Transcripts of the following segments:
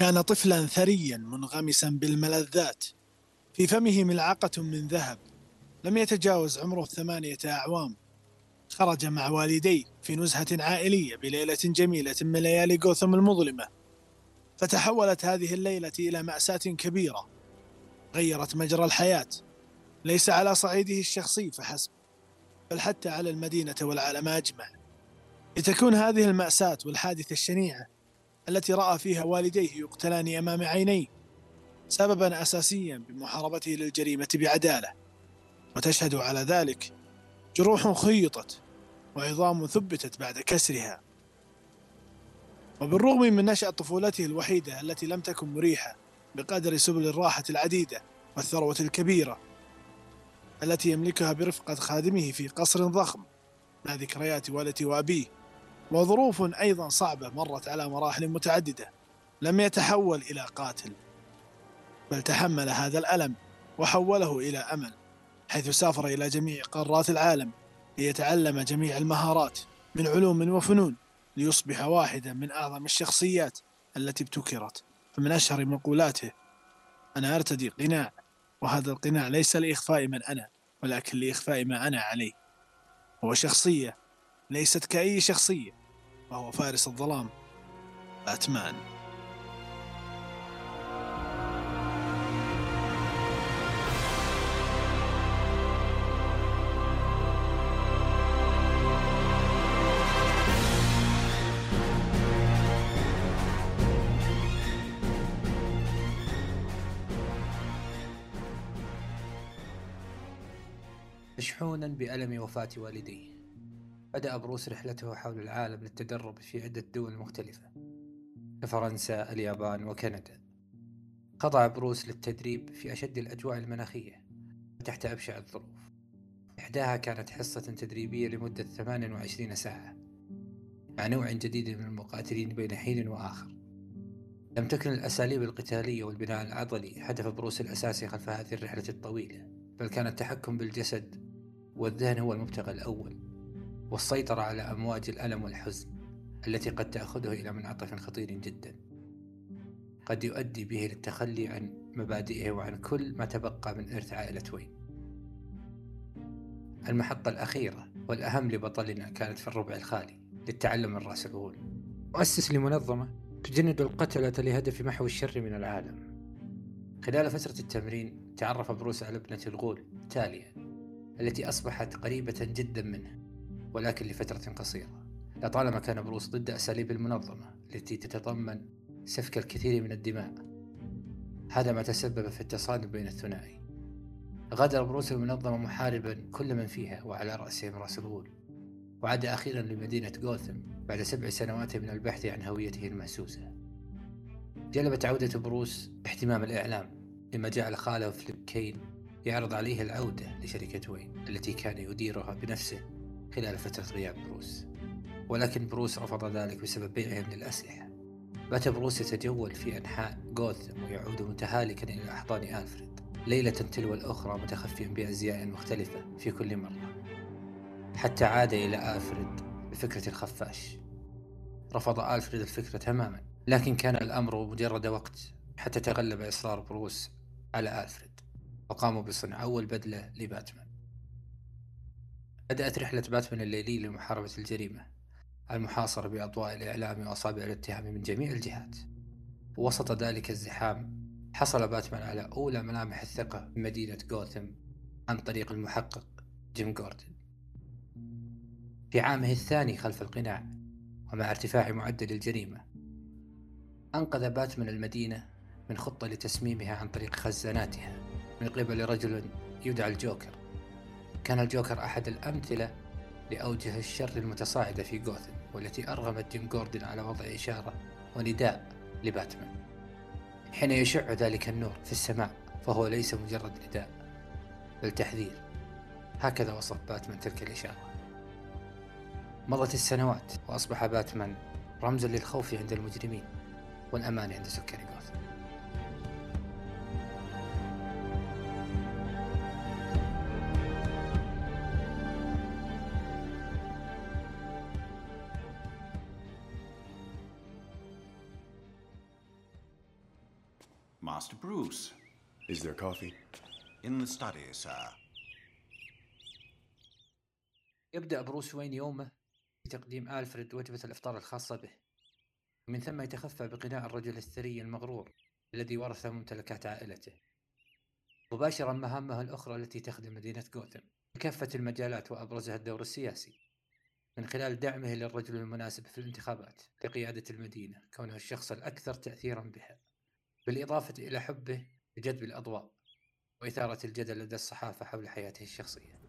كان طفلا ثريا منغمسا بالملذات. في فمه ملعقة من ذهب. لم يتجاوز عمره ثمانية أعوام. خرج مع والديه في نزهة عائلية بليلة جميلة من ليالي غوثم المظلمة. فتحولت هذه الليلة إلى مأساة كبيرة. غيرت مجرى الحياة. ليس على صعيده الشخصي فحسب بل حتى على المدينة والعالم أجمع. لتكون هذه المأساة والحادثة الشنيعة التي رأى فيها والديه يقتلان أمام عينيه سببا أساسيا بمحاربته للجريمة بعدالة. وتشهد على ذلك جروح خيطت وعظام ثبتت بعد كسرها. وبالرغم من نشأة طفولته الوحيدة التي لم تكن مريحة بقدر سبل الراحة العديدة والثروة الكبيرة التي يملكها برفقة خادمه في قصر ضخم مع ذكريات والدته وأبيه. وظروف أيضا صعبة مرت على مراحل متعددة. لم يتحول إلى قاتل بل تحمل هذا الألم وحوله إلى أمل حيث سافر إلى جميع قارات العالم ليتعلم جميع المهارات من علوم وفنون ليصبح واحدا من أعظم الشخصيات التي ابتكرت. فمن أشهر مقولاته أنا أرتدي قناع وهذا القناع ليس لإخفاء من أنا ولكن لإخفاء ما أنا عليه. هو شخصية ليست كأي شخصية. وهو فارس الظلام. باتمان. مشحونا بألم وفاة والديه. بدأ بروس رحلته حول العالم للتدرب في عدة دول مختلفة كفرنسا، اليابان وكندا. خضع بروس للتدريب في أشد الأجواء المناخية وتحت أبشع الظروف. إحداها كانت حصة تدريبية لمدة 28 ساعة مع نوع جديد من المقاتلين بين حين وآخر. لم تكن الأساليب القتالية والبناء العضلي هدف بروس الأساسي خلف هذه الرحلة الطويلة بل كان التحكم بالجسد والذهن هو المبتغى الأول. والسيطرة على أمواج الألم والحزن التي قد تأخذه إلى منعطف خطير جدا. قد يؤدي به للتخلي عن مبادئه وعن كل ما تبقى من إرث عائلة وين المحطة الأخيرة والأهم لبطلنا كانت في الربع الخالي للتعلم من رأس الغول مؤسس لمنظمة تجند القتلة لهدف محو الشر من العالم. خلال فترة التمرين تعرف بروس على ابنة الغول تاليا التي أصبحت قريبة جدا منه. ولكن لفترة قصيرة. لطالما كان بروس ضد أساليب المنظمة التي تتضمن سفك الكثير من الدماء. هذا ما تسبب في التصادم بين الثنائي. غادر بروس المنظمة محاربا كل من فيها وعلى رأسهم راس الغول وعاد أخيرا لمدينة غوثم بعد سبع سنوات من البحث عن هويته المهسوسة جلبت عودة بروس اهتمام الإعلام لما جعل خاله فليب كين يعرض عليه العودة لشركة وين التي كان يديرها بنفسه. خلال فترة غياب بروس. ولكن بروس رفض ذلك بسبب بيعهم للأسلحة بات بروس يتجول في أنحاء غوثم ويعود متهالكا إلى أحضان ألفريد ليلة تلو الأخرى متخفيا بأزياء مختلفة في كل مرة. حتى عاد إلى ألفريد بفكرة الخفاش. رفض ألفريد الفكرة تماما لكن كان الأمر مجرد وقت حتى تغلب إصرار بروس على ألفريد. وقاموا بصنع أول بدلة لباتمان. بدأت رحلة باتمان الليلية لمحاربة الجريمة المحاصرة بأضواء الإعلام وأصابع الاتهام من جميع الجهات. ووسط ذلك الزحام حصل باتمان على أولى ملامح الثقة بمدينة غوثم عن طريق المحقق جيم جوردن. في عامه الثاني خلف القناع ومع ارتفاع معدل الجريمة أنقذ باتمان المدينة من خطة لتسميمها عن طريق خزاناتها من قبل رجل يدعى الجوكر. كان الجوكر أحد الأمثلة لأوجه الشر المتصاعدة في غوثم والتي أرغمت جيم جوردن على وضع إشارة ونداء لباتمان. حين يشع ذلك النور في السماء فهو ليس مجرد نداء بل تحذير. هكذا وصف باتمان تلك الإشارة. مضت السنوات وأصبح باتمان رمزا للخوف عند المجرمين والأمان عند سكان غوثم Is there coffee? In the study, sir. يبدأ بروس وين يومه بتقديم ألفريد وجبة الإفطار الخاصة به. ومن ثم يتخفى بقناع الرجل الثري المغرور الذي ورث ممتلكات عائلته. مباشرا مهامه الأخرى التي تخدم مدينة غوثم بكافة المجالات وأبرزها الدور السياسي. من خلال دعمه للرجل المناسب في الانتخابات لقيادة المدينة كونه الشخص الأكثر تأثيرا بها. بالإضافة إلى حبه لجذب الأضواء وإثارة الجدل لدى الصحافة حول حياته الشخصية.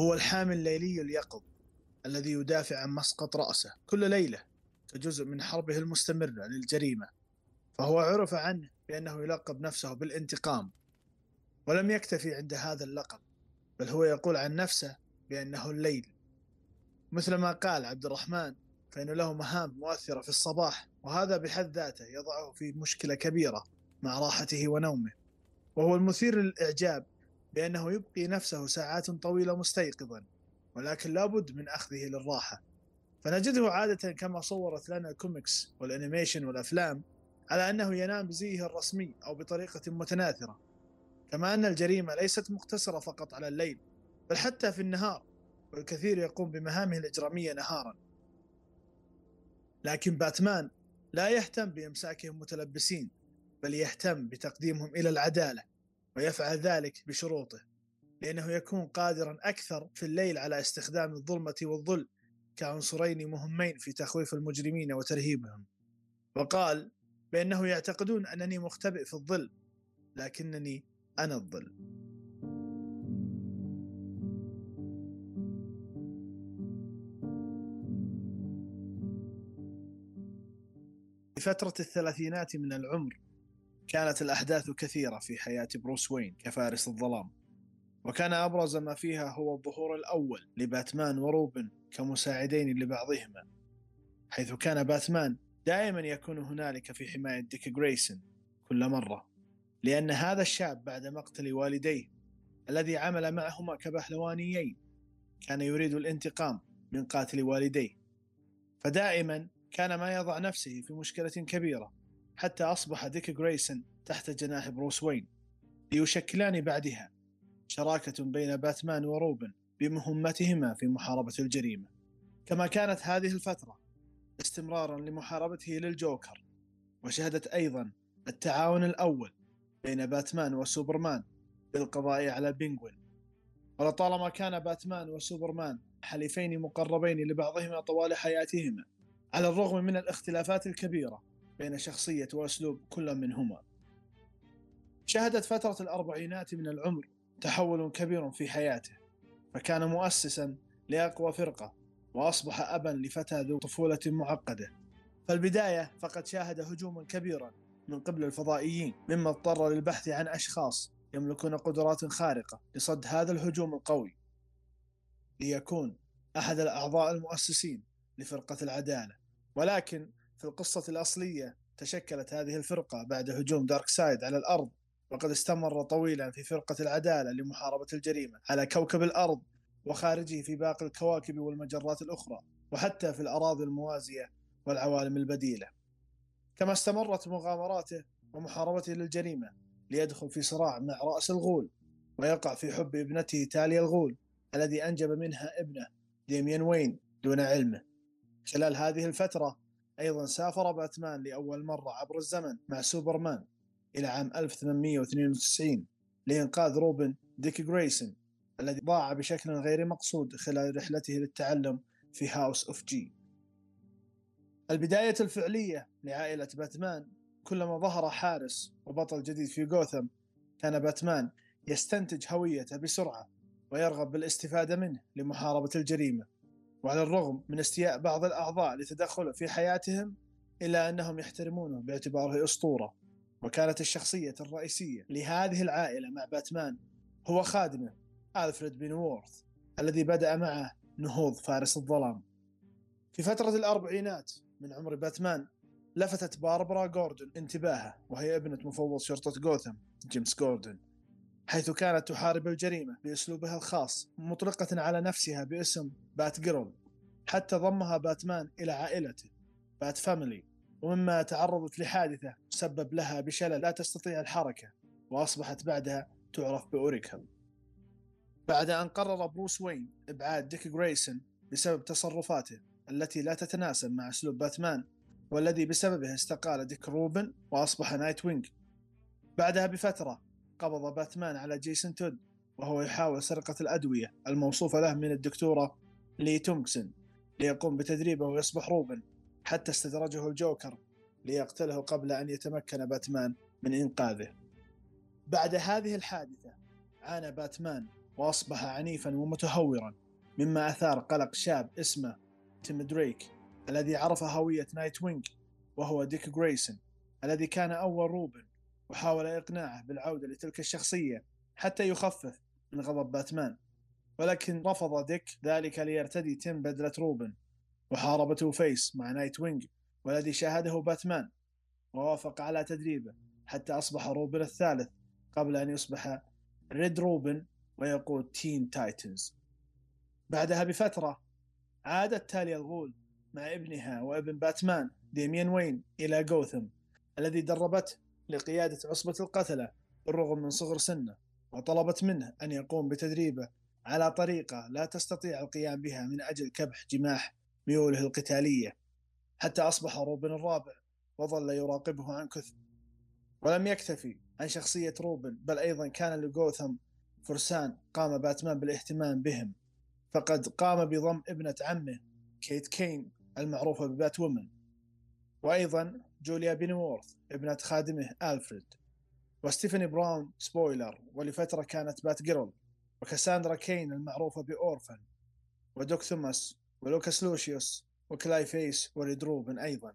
هو الحامي الليلي اليقظ الذي يدافع عن مسقط رأسه كل ليلة كجزء من حربه المستمرة للجريمة فهو عرف عنه بأنه يلقب نفسه بالانتقام ولم يكتفي عند هذا اللقب بل هو يقول عن نفسه بأنه الليل. مثل ما قال عبد الرحمن فإن له مهام مؤثرة في الصباح وهذا بحد ذاته يضعه في مشكلة كبيرة مع راحته ونومه. وهو المثير للإعجاب بأنه يبقي نفسه ساعات طويلة مستيقظا ولكن لابد من أخذه للراحة. فنجده عادة كما صورت لنا ال comics وال animation والأفلام على أنه ينام بزيه الرسمي أو بطريقة متناثرة. كما أن الجريمة ليست مقتصرة فقط على الليل بل حتى في النهار والكثير يقوم بمهامه الإجرامية نهارا. لكن باتمان لا يهتم بإمساكهم متلبسين بل يهتم بتقديمهم إلى العدالة ويفعل ذلك بشروطه لأنه يكون قادرا أكثر في الليل على استخدام الظلمة والظل كعنصرين مهمين في تخويف المجرمين وترهيبهم. وقال بأنه يعتقدون أنني مختبئ في الظل لكنني أنا الظل فترة الثلاثينات من العمر كانت الأحداث كثيرة في حياة بروس وين كفارس الظلام. وكان أبرز ما فيها هو الظهور الأول لباتمان وروبن كمساعدين لبعضهما حيث كان باتمان دائما يكون هنالك في حماية ديك جريسون كل مرة لأن هذا الشاب بعد مقتل والديه الذي عمل معهما كبهلوانيين كان يريد الانتقام من قاتل والديه. فدائما كان ما يضع نفسه في مشكلة كبيرة حتى أصبح ديك جريسون تحت جناح بروس وين. ليشكلان بعدها. شراكة بين باتمان وروبن بمهمتهما في محاربة الجريمة. كما كانت هذه الفترة استمرارا لمحاربته للجوكر. وشهدت أيضا التعاون الأول بين باتمان وسوبرمان للقضاء على بينغوين. ولطالما كان باتمان وسوبرمان حليفين مقربين لبعضهما طوال حياتهما على الرغم من الاختلافات الكبيرة بين شخصية وأسلوب كل منهما. شهدت فترة الأربعينات من العمر تحول كبير في حياته فكان مؤسسا لأقوى فرقة وأصبح أبا لفتى ذو طفولة معقدة. فالبداية فقد شاهد هجوما كبيرا من قبل الفضائيين مما اضطر للبحث عن أشخاص يملكون قدرات خارقة لصد هذا الهجوم القوي. ليكون أحد الأعضاء المؤسسين لفرقة العدالة. ولكن في القصة الأصلية تشكلت هذه الفرقة بعد هجوم دارك سايد على الأرض وقد استمر طويلا في فرقة العدالة لمحاربة الجريمة على كوكب الأرض وخارجه في باقي الكواكب والمجرات الأخرى وحتى في الأراضي الموازية والعوالم البديلة. كما استمرت مغامراته ومحاربته للجريمة ليدخل في صراع مع رأس الغول ويقع في حب ابنته تاليا الغول الذي أنجب منها ابنه ديميان وين دون علمه. خلال هذه الفترة أيضا سافر باتمان لأول مرة عبر الزمن مع سوبرمان إلى عام 1892 لإنقاذ روبن ديك جريسون الذي ضاع بشكل غير مقصود خلال رحلته للتعلم في House of جي. البداية الفعلية لعائلة باتمان كلما ظهر حارس وبطل جديد في غوثم كان باتمان يستنتج هويته بسرعة ويرغب بالاستفادة منه لمحاربة الجريمة. وعلى الرغم من استياء بعض الأعضاء لتدخله في حياتهم إلا أنهم يحترمونه باعتباره أسطورة وكانت الشخصية الرئيسية لهذه العائلة مع باتمان هو خادمه ألفريد بن وورث الذي بدأ معه نهوض فارس الظلام. في فترة الأربعينات من عمر باتمان لفتت باربرا جوردن انتباهه وهي ابنة مفوض شرطة غوثم جيمس جوردن حيث كانت تحارب الجريمة بأسلوبها الخاص مطلقة على نفسها باسم بات جيرل حتى ضمها باتمان إلى عائلته Bat Family ولما تعرضت لحادثة سبب لها بشلل لا تستطيع الحركة وأصبحت بعدها تعرف بأوريكل بعد أن قرر بروس وين إبعاد ديك جريسون بسبب تصرفاته التي لا تتناسب مع أسلوب باتمان والذي بسببه استقال ديك روبن وأصبح نايت وينج. بعدها بفترة قبض باتمان على جيسون تود وهو يحاول سرقة الأدوية الموصوفة له من الدكتورة ليزلي تومكينز ليقوم بتدريبه ويصبح روبن حتى استدرجه الجوكر ليقتله قبل أن يتمكن باتمان من إنقاذه. بعد هذه الحادثة عانى باتمان وأصبح عنيفا ومتهورا مما أثار قلق شاب اسمه تيم دريك الذي عرف هوية نايت وينج وهو ديك جريسون الذي كان أول روبن وحاول إقناعه بالعودة لتلك الشخصية حتى يخفف من غضب باتمان. ولكن رفض ديك ذلك ليرتدي تيم بدلة روبن وحارب فيس مع نايت وينج والذي شاهده باتمان ووافق على تدريبه حتى أصبح روبن الثالث قبل أن يصبح ريد روبن ويقود تين تايتنز. بعدها بفترة عادت تاليا الغول مع ابنها وابن باتمان ديميان وين إلى جوثم الذي دربته لقيادة عصبة القتلة بالرغم من صغر سنه وطلبت منه أن يقوم بتدريبه على طريقة لا تستطيع القيام بها من أجل كبح جماح ميوله القتالية. حتى أصبح روبن الرابع وظل يراقبه عن كثب ولم يكتفي عن شخصية روبن بل أيضا كان لجوثم فرسان قام باتمان بالاهتمام بهم. فقد قام بضم ابنة عمه كيت كين المعروفة ببات وومن وأيضا جوليا بينوورث ابنة خادمه ألفريد. وستيفاني براون سبويلر ولفترة كانت بات جيرل وكاساندرا كين المعروفة بأورفن ودوك ثوماس ولوكاس لوشيوس وكلاي فيس وريد أيضا.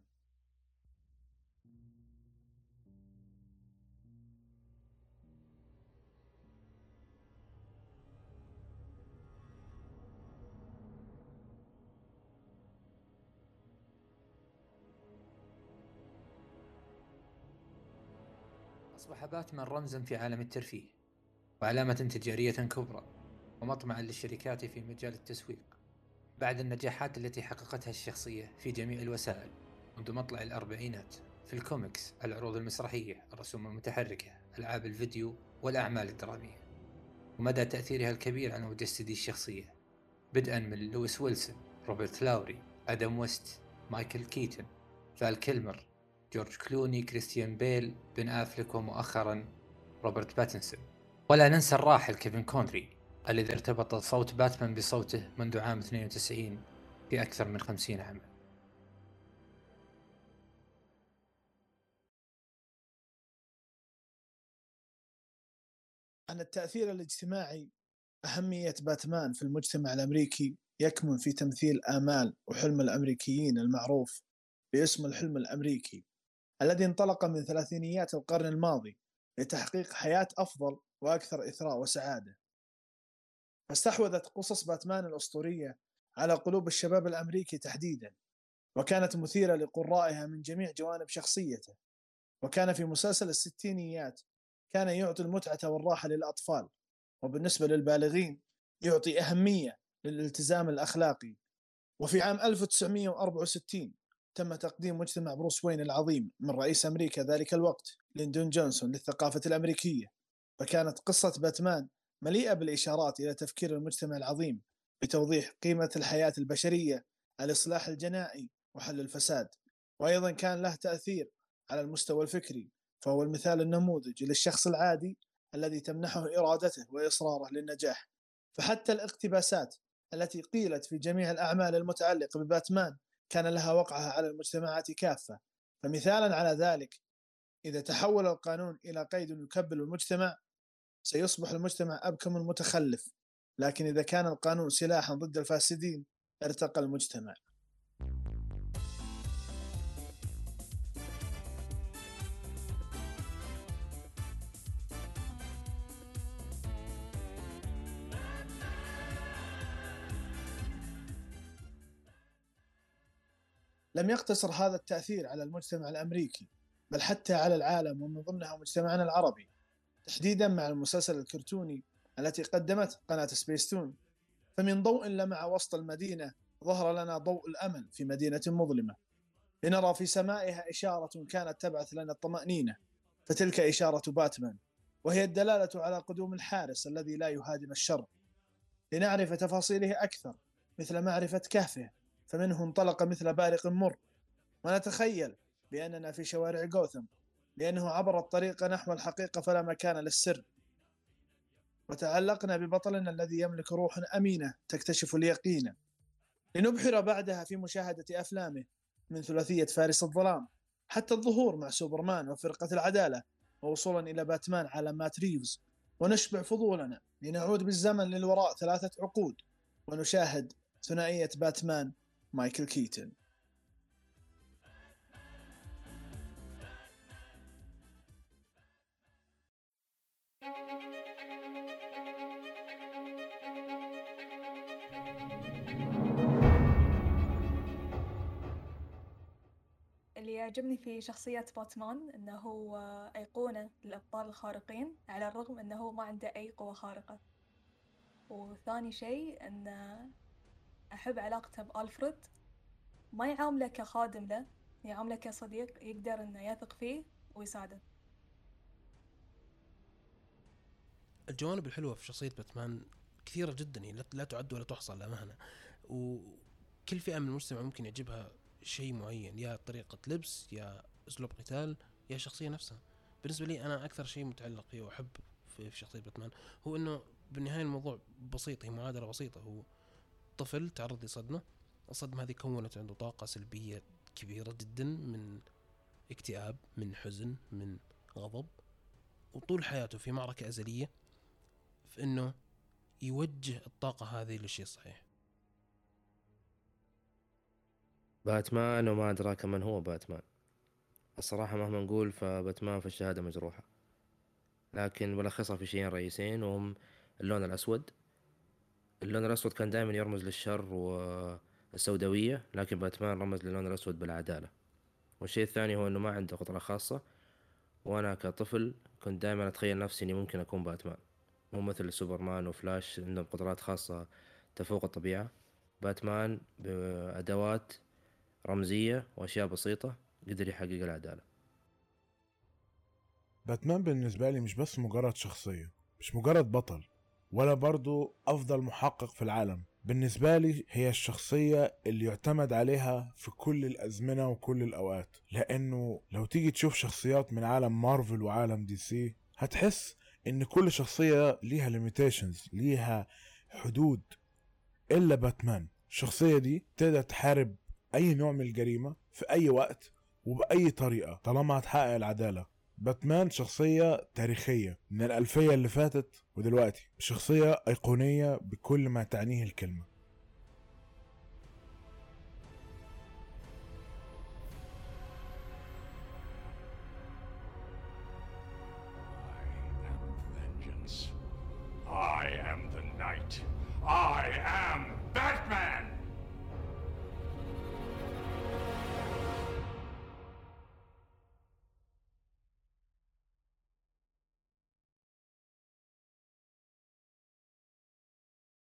أصبح باتمان رمزا في عالم الترفيه وعلامة تجارية كبرى ومطمعا للشركات في مجال التسويق. بعد النجاحات التي حققتها الشخصية في جميع الوسائل منذ مطلع الأربعينات في الكوميكس العروض المسرحية الرسوم المتحركة ألعاب الفيديو والأعمال الدرامية. ومدى تأثيرها الكبير على مجسدي الشخصية بدءا من لويس ويلسون روبرت لاوري أدم ويست مايكل كيتن فال كيلمر جورج كلوني كريستيان بيل بن أفليك ومؤخرا روبرت باتنسون. ولا ننسى الراحل كيفن كونري الذي ارتبط صوت باتمان بصوته منذ عام 92 في أكثر من 50 عام عن التأثير الاجتماعي أهمية باتمان في المجتمع الأمريكي يكمن في تمثيل آمال وحلم الأمريكيين المعروف باسم الحلم الأمريكي. الذي انطلق من ثلاثينيات القرن الماضي لتحقيق حياة أفضل وأكثر إثراء وسعادة. فاستحوذت قصص باتمان الأسطورية على قلوب الشباب الأمريكي تحديدا وكانت مثيرة لقرائها من جميع جوانب شخصيته. وكان في مسلسل الستينيات كان يعطي المتعة والراحة للأطفال وبالنسبة للبالغين يعطي أهمية للالتزام الأخلاقي. وفي عام 1964 تم تقديم مجتمع بروس وين العظيم من رئيس أمريكا ذلك الوقت ليندون جونسون للثقافة الأمريكية. فكانت قصة باتمان مليئة بالإشارات إلى تفكير المجتمع العظيم بتوضيح قيمة الحياة البشرية الإصلاح الجنائي وحل الفساد. وأيضا كان له تأثير على المستوى الفكري فهو المثال النموذجي للشخص العادي الذي تمنحه إرادته وإصراره للنجاح. فحتى الاقتباسات التي قيلت في جميع الأعمال المتعلقة بباتمان كان لها وقعها على المجتمعات كافة. فمثالا على ذلك إذا تحول القانون إلى قيد يكبل المجتمع سيصبح المجتمع أبكم متخلف لكن إذا كان القانون سلاحا ضد الفاسدين ارتقى المجتمع. لم يقتصر هذا التأثير على المجتمع الأمريكي بل حتى على العالم ومن ضمنها مجتمعنا العربي تحديدا مع المسلسل الكرتوني التي قدمت قناة سبيستون فمن ضوء لمع وسط المدينة ظهر لنا ضوء الأمل في مدينة مظلمة. لنرى في سمائها إشارة كانت تبعث لنا الطمأنينة. فتلك إشارة باتمان وهي الدلالة على قدوم الحارس الذي لا يهادن الشر. لنعرف تفاصيله أكثر مثل معرفة كهفه فمنه انطلق مثل بارق مر ونتخيل بأننا في شوارع غوثم لأنه عبر الطريق نحو الحقيقة فلا مكان للسر. وتعلقنا ببطلنا الذي يملك روح أمينة تكتشف اليقين. لنبحر بعدها في مشاهدة أفلامه من ثلاثية فارس الظلام حتى الظهور مع سوبرمان وفرقة العدالة ووصولا إلى باتمان على مات ريفز. ونشبع فضولنا لنعود بالزمن للوراء ثلاثة عقود ونشاهد ثنائية باتمان مايكل كيتن. اللي يعجبني في شخصية باتمان إنه هو أيقونة للأبطال الخارقين على الرغم إنه ما عنده أي قوة خارقة، وثاني شي إنه أحب علاقته بألفريد. ما يعامله كخادم له يعامله كصديق يقدر إنه يثق فيه ويساعده. الجوانب الحلوة في شخصية باتمان كثيرة جدا يعني لا- لا تعد ولا تحصى للامانه وكل فئة من المجتمع ممكن يعجبها شيء معين يا طريقة لبس يا أسلوب قتال يا الشخصية نفسها. بالنسبة لي أنا أكثر شيء متعلق فيه وأحب في شخصية باتمان هو إنه بالنهاية الموضوع بسيط هي معادلة بسيطة. هو طفل تعرض لصدمة. الصدمة هذه كونت عنده طاقة سلبية كبيرة جدا من اكتئاب من حزن من غضب وطول حياته في معركة أزلية في إنه يوجه الطاقة هذه للشيء الصحيح باتمان وما أدراك من هو باتمان. الصراحة مهما نقول فباتمان في الشهادة مجروحة. لكن بلخصها في شيئين رئيسين وهم اللون الأسود. اللون الأسود كان دائما يرمز للشر والسوداوية لكن باتمان رمز للون الأسود بالعدالة. والشيء الثاني هو أنه ما عنده قدرة خاصة وأنا كطفل كنت دائما أتخيل نفسي إني ممكن أكون باتمان. مو مثل سوبرمان وفلاش عندهم قدرات خاصة تفوق الطبيعة. باتمان بأدوات رمزية وأشياء بسيطة قدر يحقق العدالة. باتمان بالنسبة لي مش بس مجرد شخصية مش مجرد بطل. ولا برضو أفضل محقق في العالم. بالنسبة لي هي الشخصية اللي يعتمد عليها في كل الأزمنة وكل الأوقات. لأنه لو تيجي تشوف شخصيات من عالم مارفل وعالم دي سي هتحس إن كل شخصية ليها limitations ليها حدود. إلا باتمان. الشخصية دي تقدر تحارب أي نوع من الجريمة في أي وقت وبأي طريقة طالما هتحقق العدالة. باتمان شخصية تاريخية من الألفية اللي فاتت ودلوقتي شخصية أيقونية بكل ما تعنيه الكلمة.